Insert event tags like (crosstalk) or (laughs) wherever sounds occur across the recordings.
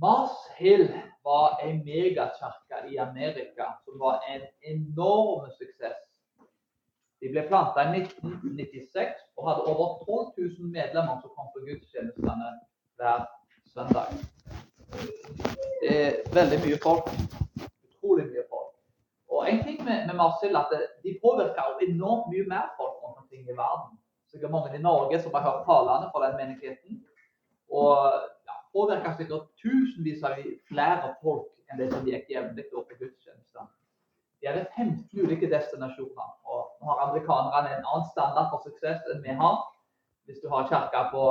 Mars Hill var en megakirke i Amerika som var en enorm suksess. De ble planta i 1996 og hadde over 12 000 medlemmer som kom på gudstjenestene hver søndag. Det er veldig mye folk. Utrolig mye folk. Og en ting med, med Mars Hill at de påvirka enormt mye mer folk rundt omkring i verden. Sikkert mange i Norge som har hørt talene fra den menigheten. Og påvirker sikkert tusenvis av flere folk enn det som gikk jevnlig på gudstjenestene. De hadde 15 ulike destinasjoner. Har amerikanerne en annen standard for suksess enn vi har. Hvis du har kirke på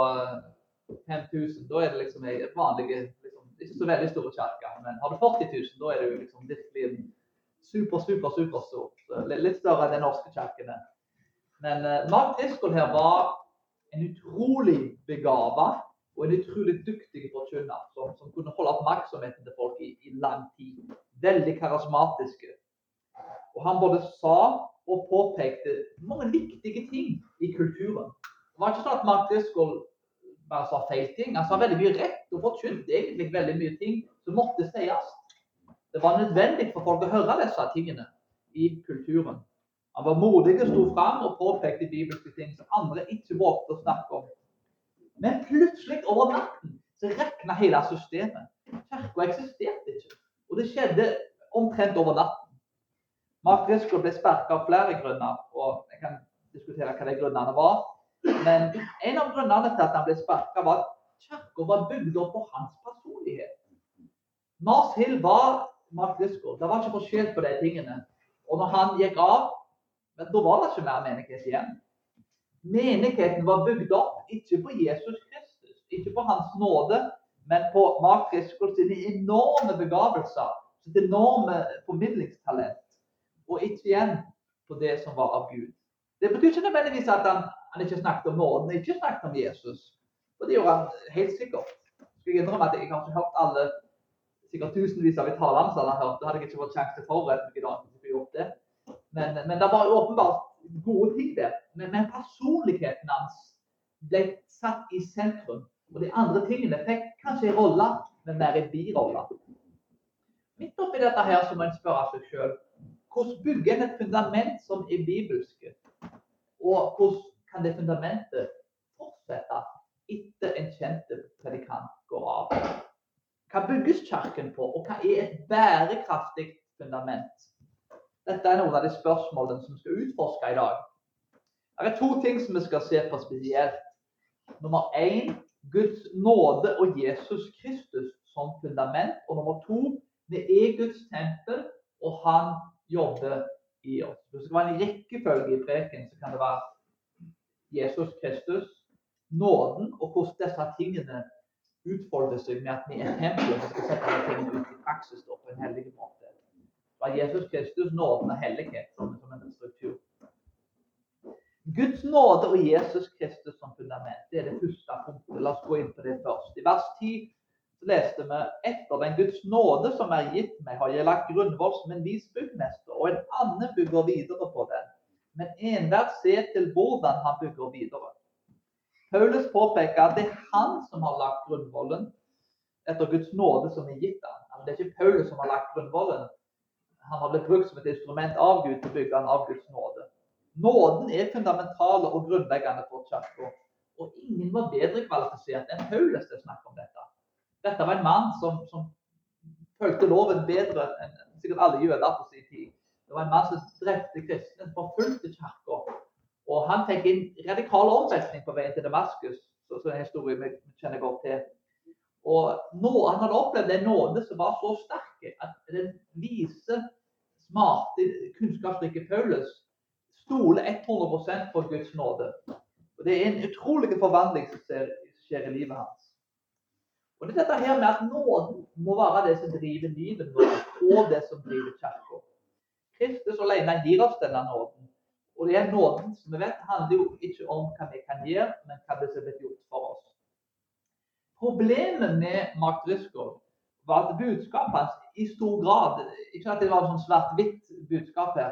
5000, eh, da er det liksom ei vanlig liksom, Ikke så veldig store kirke. Men har du 40 000, da er du liksom virkelig super, super, superstort. Litt større enn de norske kirken. Men uh, Mark Driscoll her var en utrolig begava og en utrolig dyktig forkynner som, som, kunne holde oppmerksomheten til folk i, i, lang tid. Veldig karismatiske. Og han både sa og påpekte mange viktige ting i kulturen. Det var ikke sånn at Mark Driscoll bare sa feil ting. Han sa veldig mye rett og forkynte egentlig veldig mye ting som måtte sies. Det var nødvendig for folk å høre disse tingene i kulturen. Han var modig og sto fram og påpekte bibelske ting som andre ikke vågte å snakke om. Men plutselig, over natten, så rekna hele systemet. Kirka eksisterte ikke. Og det skjedde omtrent over natten. Mark Driscoll ble sparka av flere grunner, og jeg kan diskutere hva de grunnene var. Men en av grunnene til at han ble sparka, var at kirka var bygd opp på hans personlighet. Mars Hill var Mark Driscoll. Det var ikke forskjell på de tingene. Og når han gikk av, men da var det ikke mer menighet igjen. Menigheten var bygd opp ikke på Jesus Kristus, ikke på Hans nåde, men på Mark Kriskol sine enorme begavelser, sitt enorme formidlingstalent, og ikke igjen på det som var av Gud. Det betyr ikke nødvendigvis at han, han ikke snakket om nåden, ikke snakket om Jesus. Og det gjorde han helt sikkert. Skal jeg innrømme at jeg har ikke hørt alle sikkert tusenvis av talene som han har hørt. Da hadde jeg ikke fått sjanse til dag. Men, men det var åpenbart gode ting der. Men, men personligheten hans ble satt i sentrum. Og de andre tingene fikk kanskje en rolle, men mer en birolle. Midt oppi dette her så må en spørre seg sjøl hvordan bygger en et fundament som er bibelske? Og hvordan kan det fundamentet fortsette etter en kjent predikant går av? Hva bygges kirken på, og hva er et bærekraftig fundament? Dette er noen av de spørsmålene som vi skal utforske i dag. Det er to ting som vi skal se på spesielt. Nummer én Guds nåde og Jesus Kristus som fundament. Og nummer to vi er Guds tempel, og han jobber i oss. Hvis det være en rekkefølge i preken, så kan det være Jesus Kristus, nåden, og hvordan disse tingene utfolder seg med at vi er tempelet. som skal sette tingene ut i praksis på en hellig måte Det var Jesus Kristus nåden og hellighet som, en struktur. Guds nåde og Jesus Kristus som fundament. Det er det første punktet. La oss gå inn på det først. I vers 10 så leste vi etter den Guds nåde som er gitt meg, har jeg lagt grunnvoll som en vis byggmester, og en annen bygger videre på den. Men enhver ser til hvordan han bygger videre. Paulus påpeker at det er han som har lagt grunnvollen etter Guds nåde som er gitt ham. Det er ikke Paulus som har lagt grunnvollen, han har blitt brukt som et instrument av Gud til å bygge han av Guds nåde. Nåden er fundamental og grunnleggende for kirka. Og ingen var bedre kvalifisert enn Paulus til å snakke om dette. Dette var en mann som, som fulgte loven bedre enn sikkert alle jøder på sin tid. Det var en mann som drepte kristne, forfulgte kirka. Og han fikk en radikal omveltning på veien til Damaskus, som er en historie vi kjenner godt til. Og nå, Han hadde opplevd en nåde som var så sterk at den vise, smarte, kunnskapsrike Paulus stoler 100 på Guds nåde. Og Det er en utrolig forvandling som skjer i livet hans. Og Det er dette her med at nåden må være det som driver livet vårt, og det som driver kirka. Kristus alene gir oss denne nåden. Og det er nåden som vi vet handler jo ikke om hva vi kan gjøre, men hva det som blir gjort for oss. Problemet med Mark Driscoll var at budskapet hans i stor grad Ikke at det var et svart-hvitt budskap her,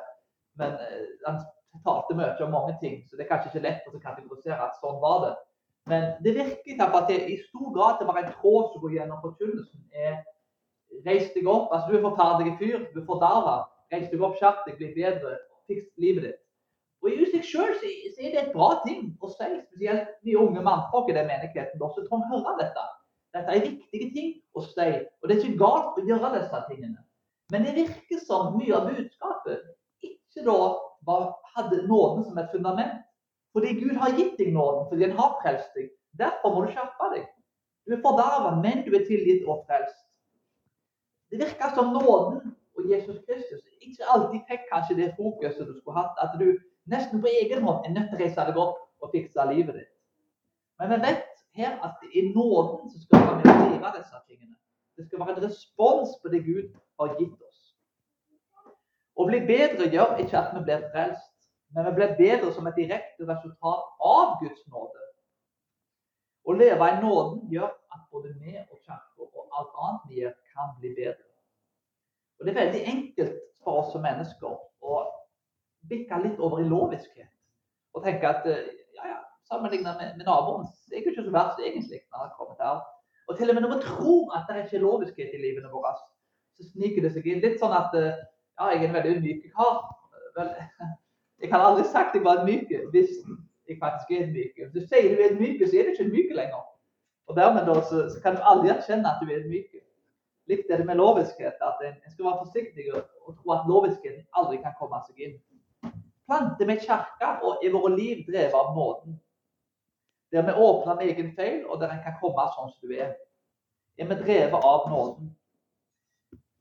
men eh, han talte mye om mange ting, så det er kanskje ikke lett å kategorisere at sånn var det. Men det virker som at det i stor grad det var en tråd som går gjennom forkynnelsen. er Reis deg opp. altså Du er forferdelig fyr, du er fordarva. Reis deg opp, skjerp deg, bli bedre, fiks livet ditt. Og I seg sjøl så, er det et bra ting å si, spesielt vi unge mannfolk i den menigheten. Også trenger høre dette. Dette er viktige ting å si, og det er ikke galt å gjøre disse tingene. Men det virker som mye av budskapet ikke da hadde nåden som et fundament. Fordi Gud har gitt deg nåden, fordi han har frelst deg. Derfor må du skjerpe deg. Du er forderva, men du er tilgitt og frelst. Det virker som nåden og Jesus Kristus ikke alltid fikk kanskje det fokuset du skulle hatt. At du nesten på egen hånd er nødt til å reise deg opp og fikse livet ditt. Men vi vet her at det er nåden som skal drive disse tingene. Det skal være en respons på det Gud har gitt oss. Å bli bedre gjør ikke at vi blir frelst. Men vi blir bedre som et direkte resultat av Guds nåde. Å leve i nåden gjør at både vi og kirka og alt annet vi gjør, kan bli bedre. Og Det er veldig enkelt for oss som mennesker å bikke litt over i loviskhet. Og tenke at eh, ja, ja, sammenlignet med, med naboen er jo ikke så verst egentlig. når han kommer til Og til og med når vi tror at det er ikke loviskhet i livene våre, så sniker det seg inn. Litt sånn at eh, ja, jeg er en veldig ydmyk kar. (laughs) Jeg har aldri sagt jeg var myk hvis jeg faktisk er myk. Hvis du sier du er myk, så er du ikke myk lenger. Og dermed da, så, så, kan du aldri erkjenne at du er myk. Likt er det med loviskhet. At en, en skal være forsiktig og, tro at loviskheten aldri kan komme seg inn. Planter vi kirke og er våre liv drevet av nåden. Der vi åpner en egen feil, og der en kan komme sånn som du er. Er vi drevet av nåden?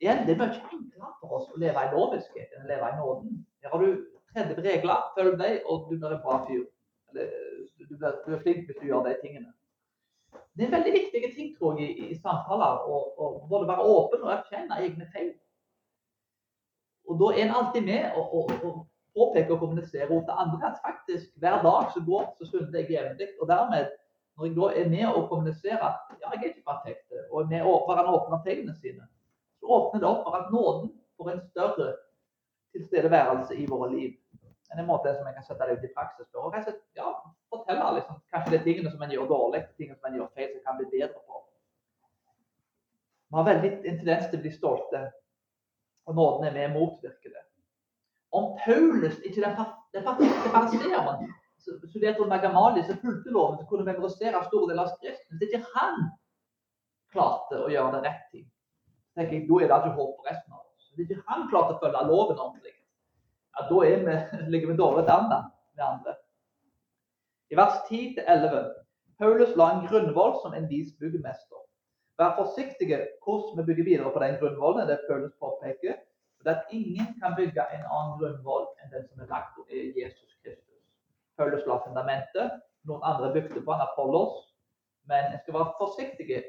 Igjen, Det er mye enklere for oss å leve i loviskhet enn å leve i nåden. Her har du 30 regler, følg dem, og du blir en bra fyr. Eller, du, blir, du, er flink hvis du gjør de tingene. Det er veldig viktige ting tror jeg, i, i samtaler. Å både være åpen og erkjenne egne feil. Og Da er en alltid med og, påpeker og kommuniserer til andre at faktisk hver dag så går så synder jeg jevnlig. Og dermed, når jeg da er med og kommuniserer at ja, jeg er ikke perfekt, og er med og han åpner feilene sine, så åpner det opp for at nåden får en større tilstedeværelse i våre liv en måte som en kan sette det ut i praksis på. Og kanskje ja, fortelle liksom, kanskje de tingene som en gjør dårlig, tingene som en gjør feil, som kan bli bedre på. Vi har veldig en tendens til å bli stolte, og nåden er med og motvirker det. Om Paulus ikke den, den perfekte fariseeren studerte under Gamali, som fulgte loven, så kunne memorisere store deler av Skriften, hvis ikke han klarte å gjøre det rett tenker jeg, da er det ikke håp for resten av oss. Hvis ikke han klarte å følge loven ordentlig, ja, da (laughs) vi, ligger vi dårlig an med andre. I vers 10-11 Paulus la en grunnvoll som en vis byggmester. Vær forsiktige hvordan vi bygger videre på den grunnvollen, det Paulus påpeker. For at ingen kan bygge en annen grunnvoll enn den som er lagt i Jesus Kristus. Paulus la fundamentet. Noen andre bygde på en Apollos. Men en skal være forsiktig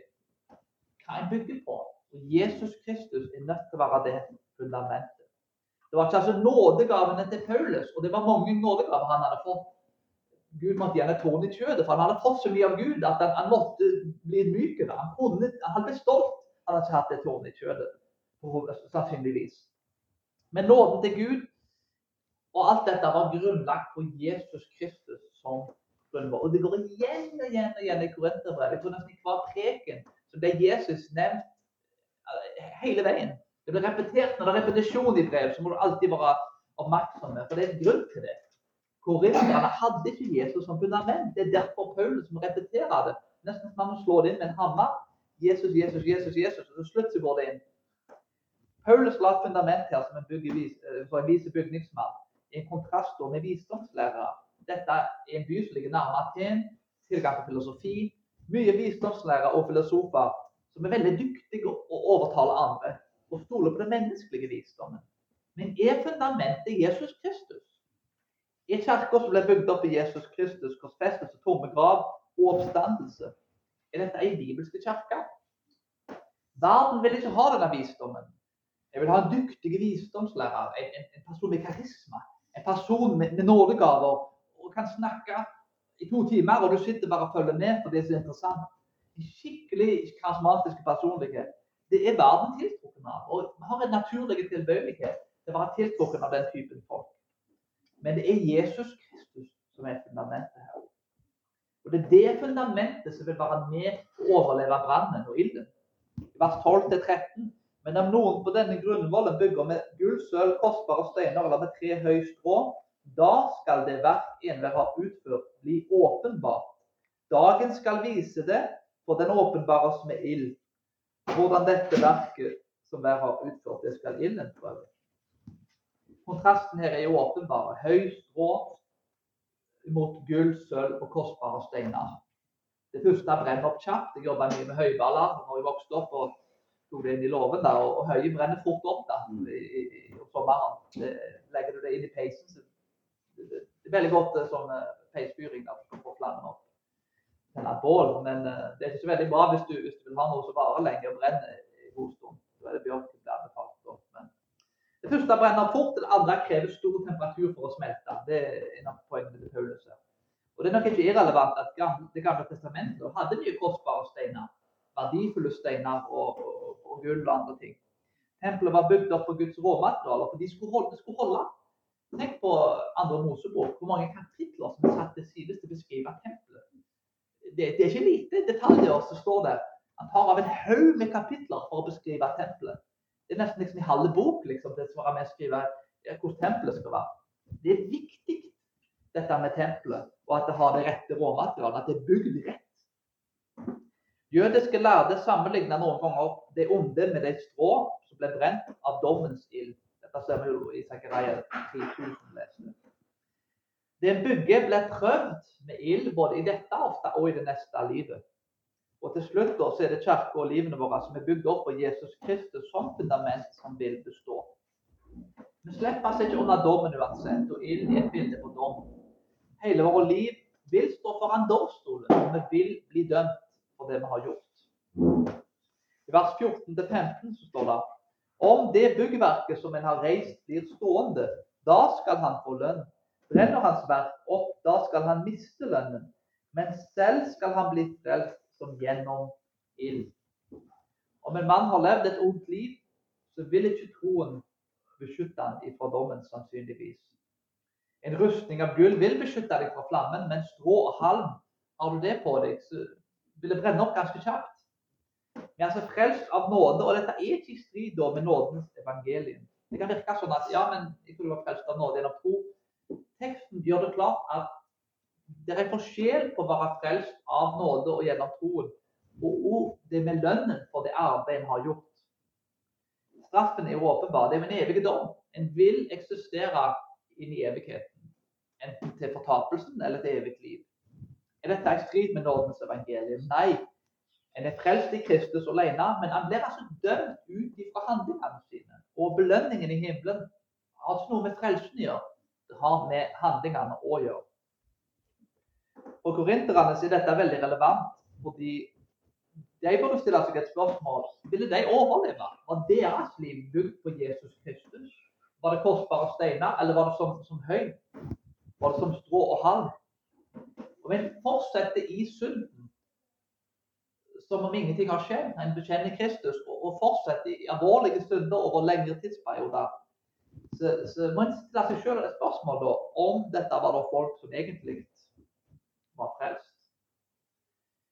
hva en bygger på. Jesus Kristus er nødt til å være det fundamentet. Det var ikke altså nådegavene til Paulus, og det var mange nådegaver han hadde fått. Gud måtte gjerne tårn i kjødet, for han hadde fått så mye av Gud at han, han måtte bli myk. Han, kunne, han ble stolt han hadde ikke hatt det tårnet i kjødet, sannsynligvis. Men nåden til Gud og alt dette var grunnlagt på Jesus Kristus som grunnvår. Og det går igjen og igjen og igjen i Korinterbrevet. Jeg tror nesten i hver preken så ble Jesus nevnt eh, hele veien. Det blir repetert. Når det er repetisjon i brev, så må du alltid være oppmerksom. For det er en grunn til det. Korinterne hadde ikke Jesus som fundament. Det er derfor Paulus må repetere det. Nesten som han slår det inn med en hammer. Jesus, Jesus, Jesus, Jesus. Og til slutt så går det inn. Paulus la et fundament her som en, eh, for en vise bygningsmann. I en kontrast med visdomslærere. Dette er en by som ligger nærme Aten. Tilgang på filosofi. Mye visdomslærere og filosofer som er veldig dyktige å overtale andre stole på den menneskelige visdommen. Men er fundamentet Jesus Kristus? I kirka som ble bygd opp i Jesus Kristus, korsfestelse, tomme grav og oppstandelse, er dette ei bibelske kirke? Verden vil ikke ha denne visdommen. Jeg vil ha en dyktig visdomslærer, en, en, en person med karisma. En person med, med nådegaver og kan snakke i to timer, og du sitter bare og følger med for det som er interessant. En skikkelig karismatisk personlighet. Det er verden tiltrukken av. Og vi har en naturlig tilbøyelighet til å være tiltrukken av den typen folk. Men det er Jesus Kristus som er fundamentet her. Og Det er det fundamentet som vil være med å overleve brannen og ilden. Vers 12-13 men om noen på denne grunnvollen bygger med gull, sølv, kostbare steiner eller med tre høy strå, da skal det verk enhver har utført, bli åpenbart. Dagen skal vise det, for den åpenbares med ild. Hvordan dette verket som jeg har utført, det skal ilden prøve. Kontrasten her er jo åpenbar. Høy rå mot gull, sølv og kostbare steiner. Det første brenner opp kjapt. Jeg jobba mye med høyballer når jeg vokste opp. og tok det inn i låven, da, og, og høye brenner fort opp da, mm. i, i, i sommeren. Det, legger du det inn i peisen, så det, det, er veldig godt sånn peisfyring. da, for å få opp. Tenne bål, men uh, det er ikke så veldig bra hvis du, hvis du vil ha noe som varer lenge og brenner i god stund. Da er det bjørk det anbefalt. Men det første brenner fort, det andre krever stor temperatur for å smelte. Det er en av poengene Paulus. Og Det er nok ikke irrelevant at Det gamle testamentet hadde mye kostbare steiner verdifulle steiner og, og, og, gull og andre ting. Tempelet var bygd opp på Guds råmaterialer, for de skulle holde. De skulle holde. Tenk på andre Mosebok, hvor mange kapitler som er satt til side til å beskrive tempelet. Det, det, er ikke lite detaljer som står der. Han tar av en haug med kapitler for å beskrive tempelet. Det er nesten liksom i halve bok liksom, det som er med å skrive hvordan tempelet skal være. Det er viktig, dette med tempelet, og at det har det rette råmaterialet. At det er bygd rett. Jødiske lærde sammenligner noen ganger det onde med det strå som ble brent av dommens ild. Dette ser vi jo i Zakaria 3000 Det bygget ble prøvd med ild både i dette og i det neste livet. Og til slutt da, så er det kirka og livene våre som er bygd opp på Jesus Kristus som fundament som vil bestå. Vi slipper oss ikke unna dommen uansett, og ild er et bilde på dom. Hele vårt liv vil stå foran domstolen, og vi vil bli dømt for det vi har gjort. I vers 14-15 så står det om det byggverket som en har reist, blir stående, da skal han få lønn. Brenner hans verk opp, da skal han miste lønnen. Men selv skal han bli frelst som gjennom ild. Om en mann har levd et ondt liv, så vil ikke troen beskytte han ifra dommen, sannsynligvis. En rustning av gull vil beskytte deg fra flammen, men strå og halm, har du det på deg, så vil det brenne opp ganske kjapt. Vi er altså frelst av nåde, og dette er ikke i strid med nådens evangelium. Det kan virke sånn at ja, men jeg tror du var frelst av nåde gjennom tro. Teksten gjør det klart at det er forskjell på å være frelst av nåde og gjennom troen, og det med lønnen for det arbeidet en har gjort. Straffen er åpenbar. Det er en evig dom. En vil eksistere inn i evigheten. Enten til fortapelsen eller til evig liv. Er dette i strid med nådens evangelium? Nei. En er frelst i Kristus alene, men han blir altså dømt ut fra handlingene sine. Og belønningen i himmelen har altså noe med frelsen å gjøre. Har med handlingene å gjøre. For korinterne er dette veldig relevant, fordi de burde stille seg et spørsmål. Ville de overleve? Var deres liv bygd på Jesus Kristus? Var det kostbare steiner, eller var det som, som høy? Var det som strå og halm? Og vi fortsetter i synden som om ingenting har skjedd. En bekjenner Kristus og fortsetter i alvorlige synder over lengre tidsperioder. Så, så må stiller stille seg selv et spørsmål da, om dette var da folk som egentlig var frelst.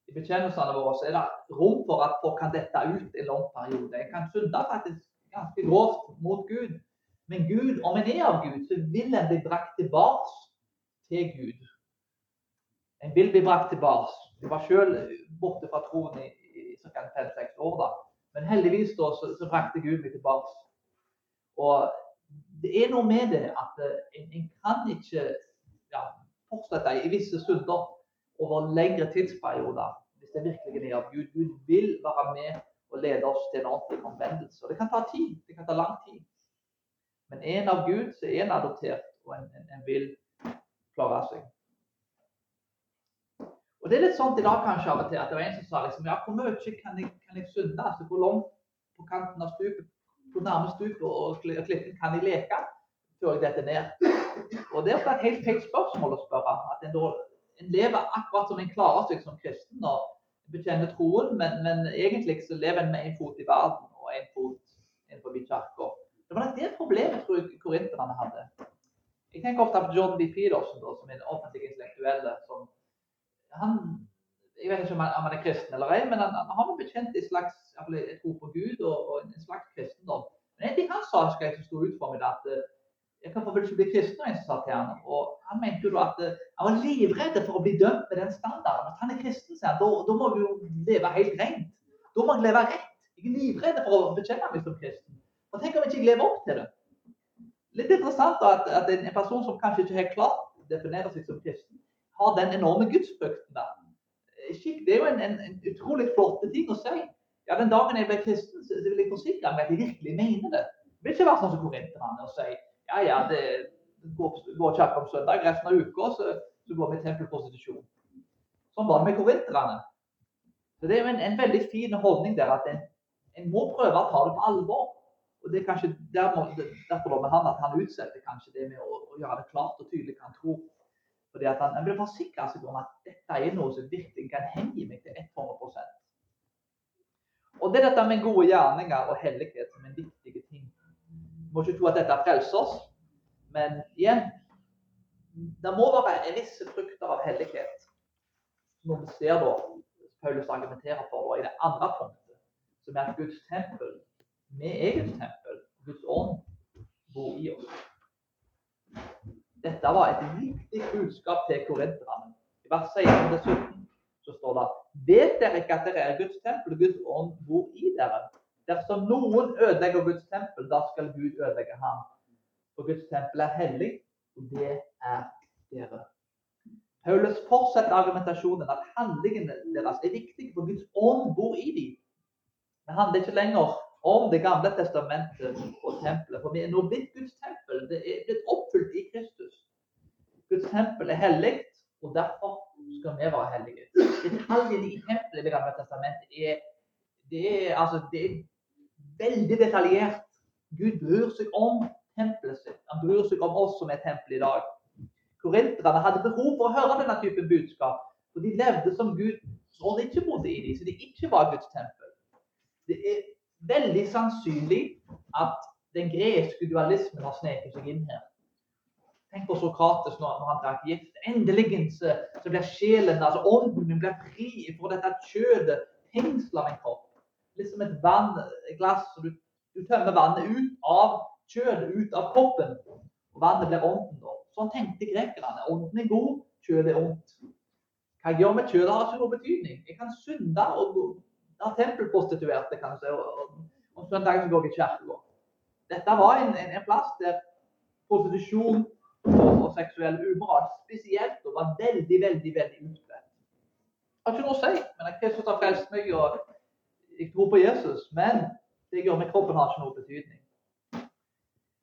I bekjennelsene våre så er det rom for at folk kan dette ut en lang periode. En kan synde faktisk ganske grovt mot Gud. Men Gud, om en er av Gud, så vil en bli brakt tilbake til Gud. En vil bli brakt tilbake. Jeg var selv borte fra troen i, i ca. fem-seks år. da. Men heldigvis da, så, så brakte Gud meg tilbake. Og det er noe med det at eh, en, en kan ikke ja, fortsette i visse stunder over lengre tidsperioder hvis det virkelig er av Gud. Gud vil være med og lede oss til en ordentlig omvendelse. Og det kan ta tid. Det kan ta lang tid. Men en av Gud så er en adoptert, og en, en, en vil klare seg. Og Det er litt sånn i dag kanskje av og til at det var en som sa liksom, ja, hvor mye kan jeg, kan jeg synde? Altså, hvor langt på kanten av stupet, hvor nærmeste stupet og klippen kan de leke før jeg detter ned? Og det er et helt feil spørsmål å spørre. At en, en lever akkurat som en klarer seg som kristen og bekjenner troen, men, men egentlig så lever en med en fot i verden og en fot innenfor kirka. Det var det problemet tror jeg korinterne hadde. Jeg tenker ofte på John B. Peterson, da, som er en offentlig intellektuell. han, Jeg vet ikke om han, er kristen eller ei, men han, han har bekjent en slags tro på Gud og, og, en slags kristendom. Men en ting han sa, skal jeg stå ut for meg, at eh, jeg kan vel ikke bli kristen, og en sa til han. Og han mente jo at eh, han var livredd for å bli dømt med den standarden. At han er kristen, sier han. Da, må du jo leve helt rent. Da må jeg leve rett. Jeg er livredd for å bekjenne meg som kristen. Og tenk om jeg ikke lever opp til det. Litt interessant at, at, en person som kanskje ikke helt klart definerer seg som kristen, har den enorme gudsfrykten der. Skikk, det er jo en, en, en utrolig flott ting å si. Ja, Den dagen jeg ble kristen, så vil jeg forsikre meg at jeg virkelig mener det. Det vil ikke være sånn som korinterne og si ja, ja, det går, kirka om søndag, resten av uka så, så går vi i tempelprostitusjon. Sånn var det med korinterne. Så Det er jo en, en veldig fin holdning der at en, en må prøve å ta det på alvor. Og det er kanskje der må, derfor med han at han utsetter kanskje det med å, å gjøre det klart og tydelig hva han tror. Fordi at han, han vil forsikre seg om at dette er noe som virkelig kan hengi meg til 100% Og det er dette med gode gjerninger og hellighet som en viktig ting. Vi må ikke tro at dette frelser oss, men igjen Det må være visse frukter av hellighet. Når vi ser da Paulus argumenterer for da, i det andre punktet, som er at Guds tempel er Guds tempel. Guds ånd bor i oss. Dette var et viktig budskap til korinterne. I vers 16-17 så står det Vet dere ikke at dere er Guds tempel, og Guds ånd bor i dere? Dersom noen ødelegger Guds tempel, da skal Gud ødelegge ham. For Guds tempel er hellig, og det er dere. Paulus fortsetter argumentasjonen at handlingene deres er viktige, for Guds ånd bor i dem. Det handler ikke lenger om Det gamle testamentet og tempelet. For vi er nå blitt Guds tempel. Det er blitt oppfylt i Kristus. Guds tempel er hellig, og derfor skal vi være hellige. Detaljene i tempelet i Det gamle testamentet er, det er, altså, det er veldig detaljert. Gud bryr seg om tempelet sitt. Han bryr seg om oss som er tempel i dag. Korinterne hadde behov for å høre denne typen budskap, for de levde som Gud og de ikke bodde i dem, så de ikke var Guds tempel. Det er veldig sannsynlig at den greske dualismen har sneket seg inn her. Tenk på Sokrates når, når han drakk gift. Endelig så, blir sjelen, altså ånden min, blir fri fra dette kjødet, fengsla min kropp. Litt som et vann, et glass, og du, du tømmer vannet ut av kjødet, ut av kroppen. Og vannet blir ånden. da. Sånn tenkte grekerne. Ånden er god, kjødet er ondt. Hva jeg gjør med kjødet, har ikke noe betydning. Jeg kan synde og ja, tempelprostituerte, kan du si. Og, og søndagen går i kirka. Dette var en, en, en, plass der prostitusjon og, og seksuell umoral spesielt og var veldig, veldig veldig utbredt. Jeg har ikke noe å si, men Kristus har frelst meg, og jeg tror på Jesus. Men det jeg gjør med kroppen, har ikke noe betydning.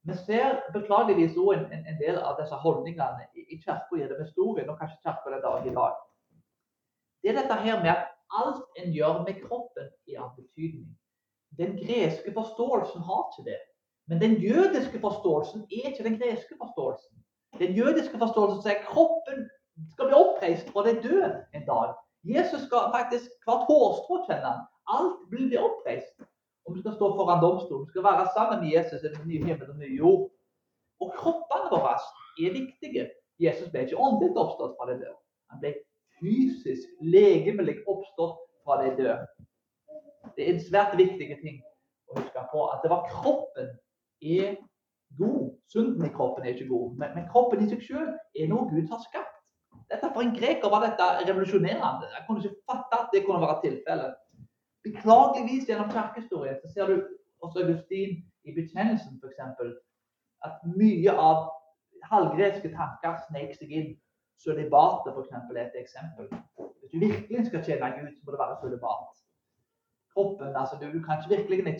Vi ser beklageligvis òg en, en, del av disse holdningene i, i kirka gjennom historien, og kanskje kirka den dag i dag. Det er dette her med at alt en gjør med kroppen, er av betydning. Den greske forståelsen har ikke det. Men den jødiske forståelsen er ikke den greske forståelsen. Den jødiske forståelsen sier at kroppen skal bli oppreist fra det døde en dag. Jesus skal faktisk hvert hårstrå kjenne. Alt vil bli oppreist. Og vi skal stå foran domstolen. Vi skal være sammen med Jesus i den nye himmelen og nye jord. Og kroppene våre er viktige. Jesus ble ikke åndelig oppstått fra det døde. Han ble fysisk, legemelig oppstått fra de døde. Det er en svært viktig ting å huske på. At det var kroppen er god. Sunden i kroppen er ikke god, men, men kroppen i seg selv er noe Gud har skapt. Dette For en greker var dette revolusjonerende. Jeg kunne ikke fatte at det kunne være tilfellet. Beklageligvis gjennom kirkehistorien så ser du også Augustin i bekjennelsen f.eks. at mye av halvgreske tanker snek seg inn Sølibatet f.eks. er et eksempel. Hvis du virkelig skal tjene Gud, så må det være sølibat. Kroppen, altså du, du kan ikke virkelig ikke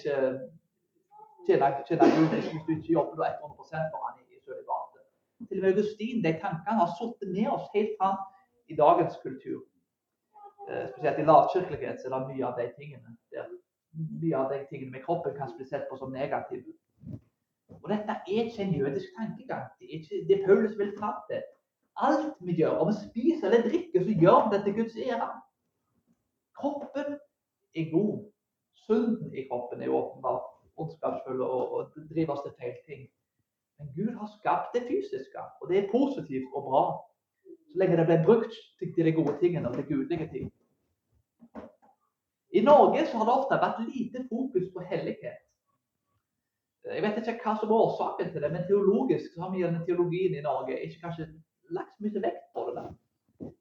tjene, tjene Gud hvis du ikke jobber 100 for han i sølibatet. Til og med Augustin, de tankene har sittet med oss helt fram i dagens kultur. Eh, spesielt i lavkirkelighet så er det mye av de tingene der mye av de tingene med kroppen kan bli sett på som negative. Og dette er ikke en jødisk tankegang. Det er ikke det Paulus vil fram til. Alt vi gjør, om vi spiser eller drikker, så gjør vi det til Guds ære. Kroppen er god. Synden i kroppen er åpenbart ondskapsfull og, og driver oss til feil ting. Men Gud har skapt det fysiske, og det er positivt og bra. Så lenge det blir brukt til de gode tingene og til gudelige ting. I Norge så har det ofte vært lite fokus på hellighet. Jeg vet ikke hva som er årsaken til det, men teologisk så har vi gjennom teologien i Norge ikke kanskje lagt så mye vekt på det. der.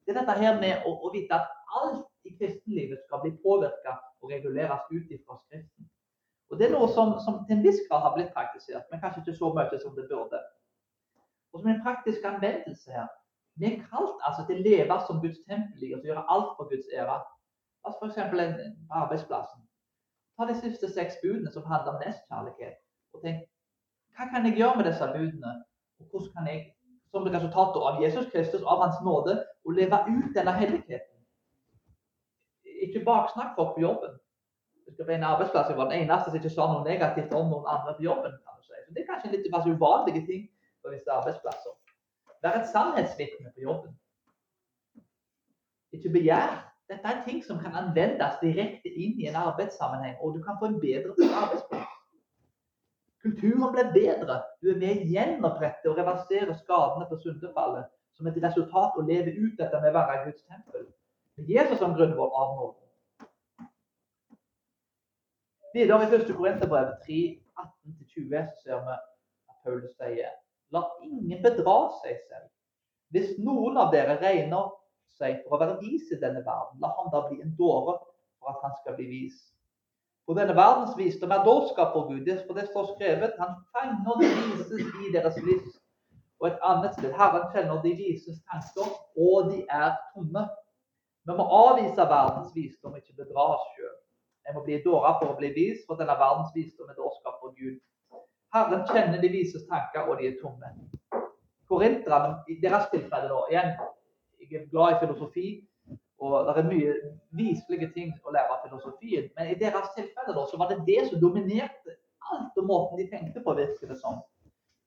Det er dette her med å, å vite at alt i kristenlivet skal bli påvirka og reguleres ut fra Skriften. Og Det er noe som, som, til en viss grad har blitt praktisert, men kanskje ikke så mye som det burde. Og som en praktisk anvendelse her Vi er kalt altså til å leve som Guds tempel og gjøre alt for Guds ære. Altså F.eks. på arbeidsplassen. Ta de siste seks budene som handler om nestkjærlighet. Og tenk hva kan jeg gjøre med disse budene? Og hvordan kan jeg som resultat av Jesus Kristus, av Hans nåde, å leve ut denne helligheten. Ikke baksnakk folk på jobben. Det skal være en arbeidsplass jeg var den eneste som ikke sa noe negativt om noen andre på jobben. kan du si. Det er kanskje litt uvanlige ting på visse arbeidsplasser. Være et sannhetsvitne på jobben. Ikke begjær. Dette er ting som kan anvendes direkte inn i en arbeidssammenheng, og du kan få en bedre arbeidsplass. Kulturen ble bedre. Du er med å gjenopprette og reversere skadene på syndefallet som et resultat å leve ut dette med å være Guds tempel. Med Jesus som grunnvoll av nåden. Videre i 1. Korinterbrev 3, 18-20 så ser vi at Paulus sier La ingen bedra seg selv. Hvis noen av dere regner seg for å være vis i denne verden, la han da bli en dåre for at han skal bli vis. For denne verdens visdom er dårskap for Gud. For det står skrevet Han fanger de vises i deres liv. Og et annet sted Herren kjenner de vises tanker, og de er tomme. Vi må avvise verdens visdom, ikke bedra oss sjøl. Jeg må bli dåra for å bli vis, for denne verdens visdom er dårskap for Gud. Herren kjenner de vises tanker, og de er tomme. Korinterne, i deres tilfelle da, igjen, jeg er glad i filosofi, og det er mye viselige ting å lære av filosofien. Men i deres tilfelle da, så var det det som dominerte alt og måten de tenkte på, virker det som.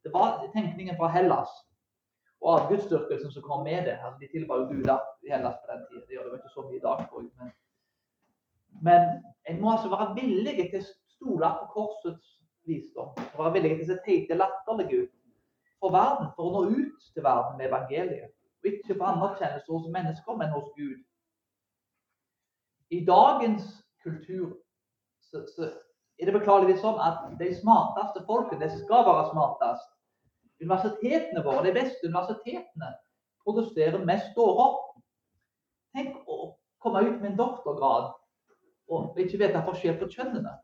Det var tenkningen fra Hellas og avgudsdyrkelsen som kom med det. Altså, de tilba jo guder i Hellas på den tida. Det gjør det ikke så mye i dag. Men, men en må altså være villig til å stole på korsets visdom. Og være villig til å se teite, latterlige ut for verden, for å nå ut til verden med evangeliet. Og ikke få anerkjennelse hos mennesker, men hos Gud. I dagens kultur så, så er det beklageligvis sånn at de smarteste folkene de skal være smartest. Universitetene våre, de beste universitetene, produserer mest dårer. Tenk å komme ut med en doktorgrad og ikke vite forskjell på kjønnene.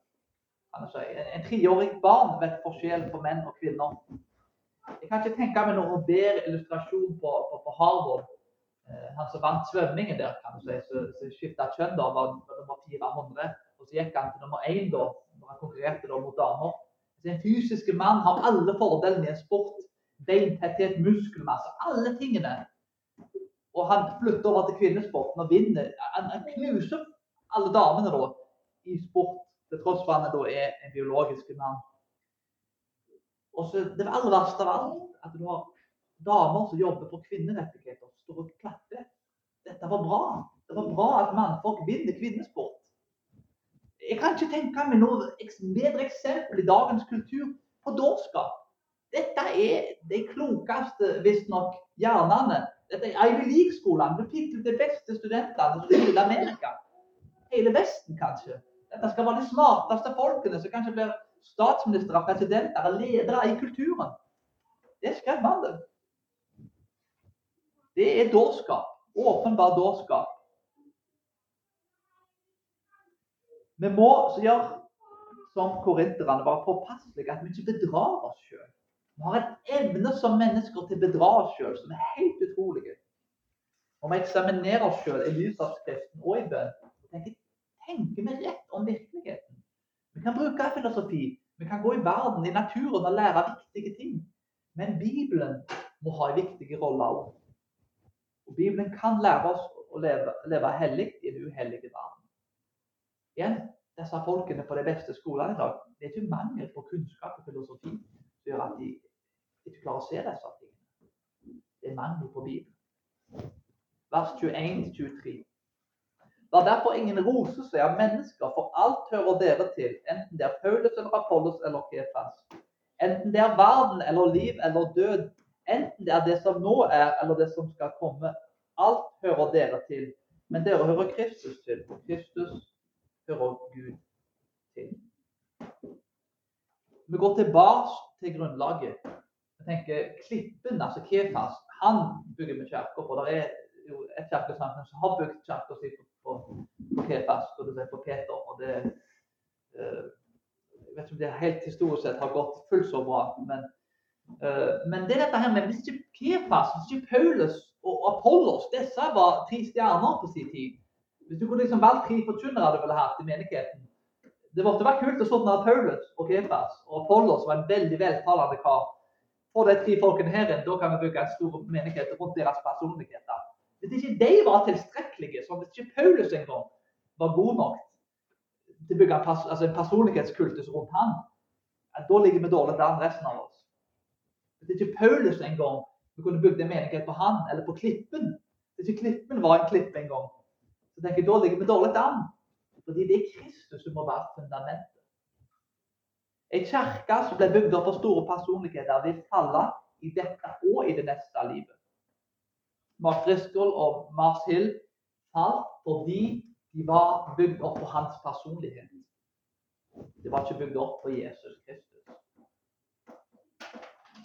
Altså, En treårig barn vet forskjell på menn og kvinner. Jeg kan ikke tenke meg noen bedre illustrasjon på, på, på Harvard han som vant svømmingen der, kan du si, så, så skifta kjønn da, var, nummer 400. Og så gikk han til nummer én da, når han konkurrerte da mot damer. Så En fysisk mann har alle fordelene i en sport. Beintetthet, muskelmasse, alle tingene. Og han flytter over til kvinnesporten og vinner. Han, han knuser alle damene da i sport, til tross for at han da er en biologisk mann. Og så Det aller verste av alt at du har damer som jobber for kvinnerettigheter, står og klatrer. Dette var bra. Det var bra at mannfolk vinner kvinnesport. Jeg kan ikke tenke meg noe bedre eksempel i dagens kultur på dårskap. Dette er de klokeste, visstnok, hjernene. Dette er Ivy League-skolene. Du fikk de beste studentene i hele Amerika. Hele Vesten, kanskje. Dette skal være de smarteste folkene som kanskje blir statsministre, presidenter og ledere i kulturen. Det er skremmende. Det er dårskap. Åpenbar dårskap. Vi må gjøre som korinterne, være påpasselige at vi ikke bedrar oss sjøl. Vi har en evne som mennesker til å bedra oss sjøl som er helt utrolig. Og vi eksaminerer oss sjøl i lys av Skriften og i bønn, tenker, tenker vi rett om virkeligheten. Vi kan bruke filosofi, vi kan gå i verden, i naturen og lære viktige ting. Men Bibelen må ha en viktig rolle òg. Og Bibelen kan lære oss å leve, leve hellig i en uhellig verden. Igjen, disse folkene på de beste skolene i dag, det er ikke mangel på kunnskap og filosofi. som gjør at de ikke klarer å se disse tingene. Det er mangel på Bibelen. Vers 21-23. La derfor ingen rose seg av mennesker, for alt hører dere til, enten det er Paulus eller Apollos eller Kefas. Enten det er verden eller liv eller død, enten det er det som nå er eller det som skal komme. Alt hører dere til, men dere hører Kristus til. Kristus hører Gud til. Vi går tilbake til grunnlaget. Jeg tenker Klippen, altså Kefas, han bygger vi kirker på. Det er jo et kirkesamfunn som har bygd kirka si på, på, Kefas, og det er på Peter. og det uh, Jeg vet ikke om det helt historisk sett har gått fullt så bra, men, men det er dette her med hvis ikke Kefas, hvis ikke Paulus og Apollos disse var tre stjerner på sin tid Hvis du kunne liksom valgt tre forkynnere du ville hatt i menigheten Det måtte vært kult å se at Paulus og Kefas og Apollos var en veldig veltalende kar. Få de tre folkene her inn, da kan vi bygge en stor menighet rundt deres personligheter. Hvis ikke de var tilstrekkelige, som hvis ikke Paulus engang var god nok til å bygge en, pers altså en personlighetskultus rundt han, da ligger vi dårlig an resten av oss. Hvis ikke Paulus engang vi kunne bygd en menighet på han eller på Klippen Hvis ikke Klippen var en klippe en gang, så tenker jeg da ligger vi dårlig an. Fordi det er Kristus som må være fundamentet. En kirke som ble bygd opp av store personligheter, vil falle i dette og i det neste livet. Mark Driscoll og Mars Hill falt fordi de var bygd opp på hans personlighet. De var ikke bygd opp på Jesus Kristus.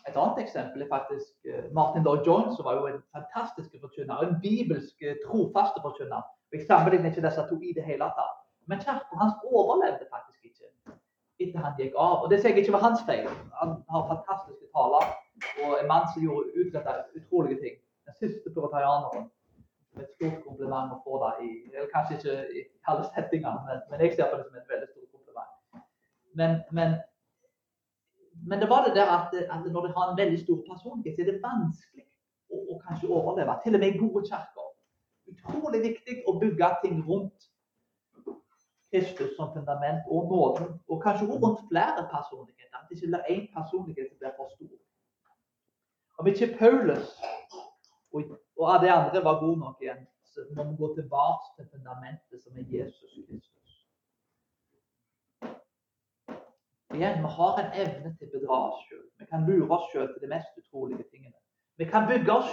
Et annet eksempel er faktisk eh, Martin Lloyd Jones, som var jo en fantastisk forkynner. En bibelsk eh, trofaste forkynner. Jeg sammenligner ikke disse to i det hele tatt. Men kirken hans overlevde faktisk ikke etter han gikk av. Og Det sier jeg ikke var hans feil. Han har fantastiske taler og en mann som gjorde utretta utrolige ting den siste puritarianeren. Et stort kompliment å få det i eller Kanskje ikke i alle settinger, men, men, jeg ser på det som et veldig stort kompliment. Men, men, men det var det der at, at, når du har en veldig stor personlighet, så er det vanskelig å, å kanskje overleve. Til og med i gode kirker. Utrolig viktig å bygge ting rundt Kristus som fundament og nåden, og kanskje også rundt flere personligheter. At det ikke blir én personlighet som blir for stor. Om ikke Paulus og, og det andre var god nok igjen. Så må vi gå tilbake til fundamentet, som er Jesus Kristus. Igjen, vi har en evne til å bedra oss sjøl. Vi kan lure oss sjøl til de mest utrolige tingene. Vi kan bygge oss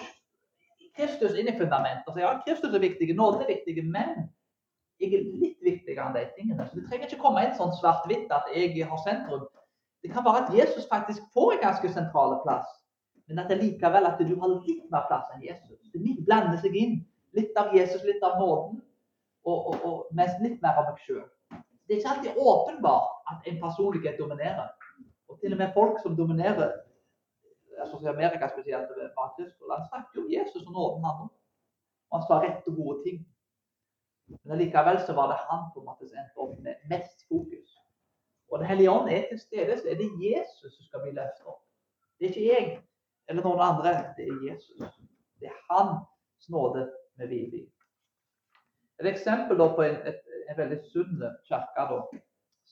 Kristus inn i fundamentet og si ja, Kristus er viktig, nåden er viktig, men jeg er litt viktigere enn de tingene. Så Det trenger ikke komme inn sånn svart-hvitt at jeg har sentrum. Det kan være at Jesus faktisk får en ganske sentral plass. Men at det likevel at du har litt mer plass enn Jesus. Det blander seg inn. Litt av Jesus, litt av nåden, og, og, og mest litt mer av meg sjøl. Det er ikke alltid åpenbart at en personlighet dominerer. Og til og med folk som dominerer altså i Amerika spesielt, han snakker jo om Jesus og nåden, han Og han sa rett og gode ting. Men likevel så var det han som endte opp med mest fokus. Og Den hellige ånd er til stede, så er det Jesus som skal bli løftet opp. Det er ikke jeg eller noen andre. Det er Jesus. Det er hans nåde med hvile i. Et eksempel på et, et, en veldig sunn kirke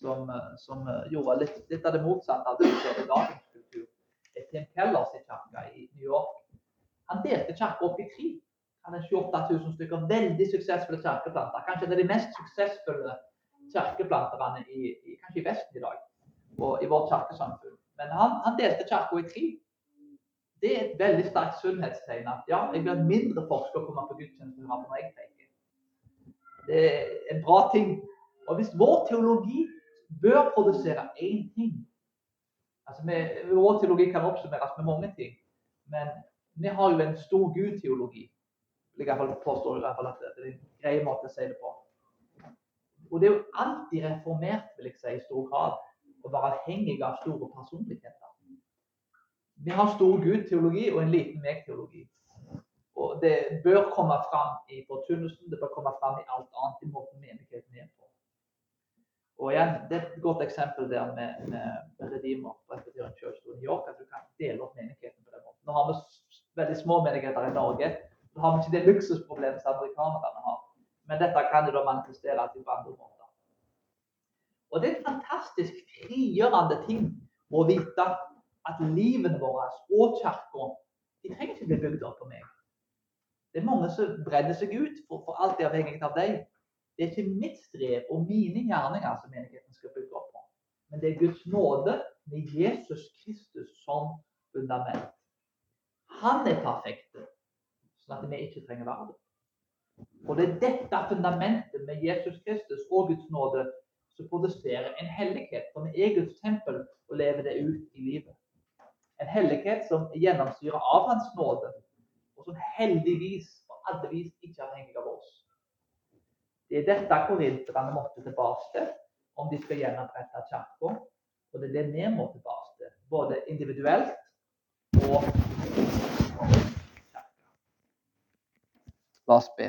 som, som, gjorde litt, litt, av det motsatte av det vi ser i kultur, er Tim Kellers kirke i New York. Han delte kirka opp i tre. Han er 28 000 stykker veldig suksessfulle kirkeplanter. Kanskje en av de mest suksessfulle kirkeplanterne i, i, i Vesten i dag, og i vårt kirkesamfunn. Men han, han delte kirka i tre. Det er et veldig sterkt sunnhetstegn at ja, jeg blir mindre forsker skal komme på gudstjeneste når jeg tenker. Det er en bra ting. Og hvis vår teologi bør produsere én ting altså vi, Vår teologi kan oppsummeres med mange ting, men vi har jo en stor Gud-teologi. Jeg påstår i hvert fall at det er en grei måte å si det på. Og det er jo alltid reformert, vil jeg si, i stor grad, å være avhengig av store personligheter. Vi har stor Gud-teologi og en liten meg-teologi. Og Det bør komme fram i forkynnelsen, det bør komme fram i alt annet i måten menigheten er på. Og igjen, Det er et godt eksempel der med, med Redeemer Presbyterian Church New York, at du kan dele opp menigheten på den måten. Nå har vi veldig små menigheter i Norge. Så har vi ikke det luksusproblemet som amerikanerne har. Men dette kan jo da manifestere til andre måter. Og det er en fantastisk frigjørende ting å vite at livet våre og kirka de trenger ikke bli bygd opp på meg. Det er mange som brenner seg ut for, for alt er avhengig av deg. Det er ikke mitt strev og mine gjerninger som menigheten skal bygge opp på. Men det er Guds nåde med Jesus Kristus som fundament. Han er perfekt, sånn at vi ikke trenger være det. Og det er dette fundamentet med Jesus Kristus og Guds nåde som produserer en hellighet som er Guds tempel, og lever det ut i livet. En hellighet som gjennomsyrer av Hans nåde, og som heldigvis på alle vis ikke er avhengig av oss. Det er dette korinterne måtte tilbake til om de skal gjenopprette kirka. Og det er det vi må tilbake til, både individuelt og La oss be.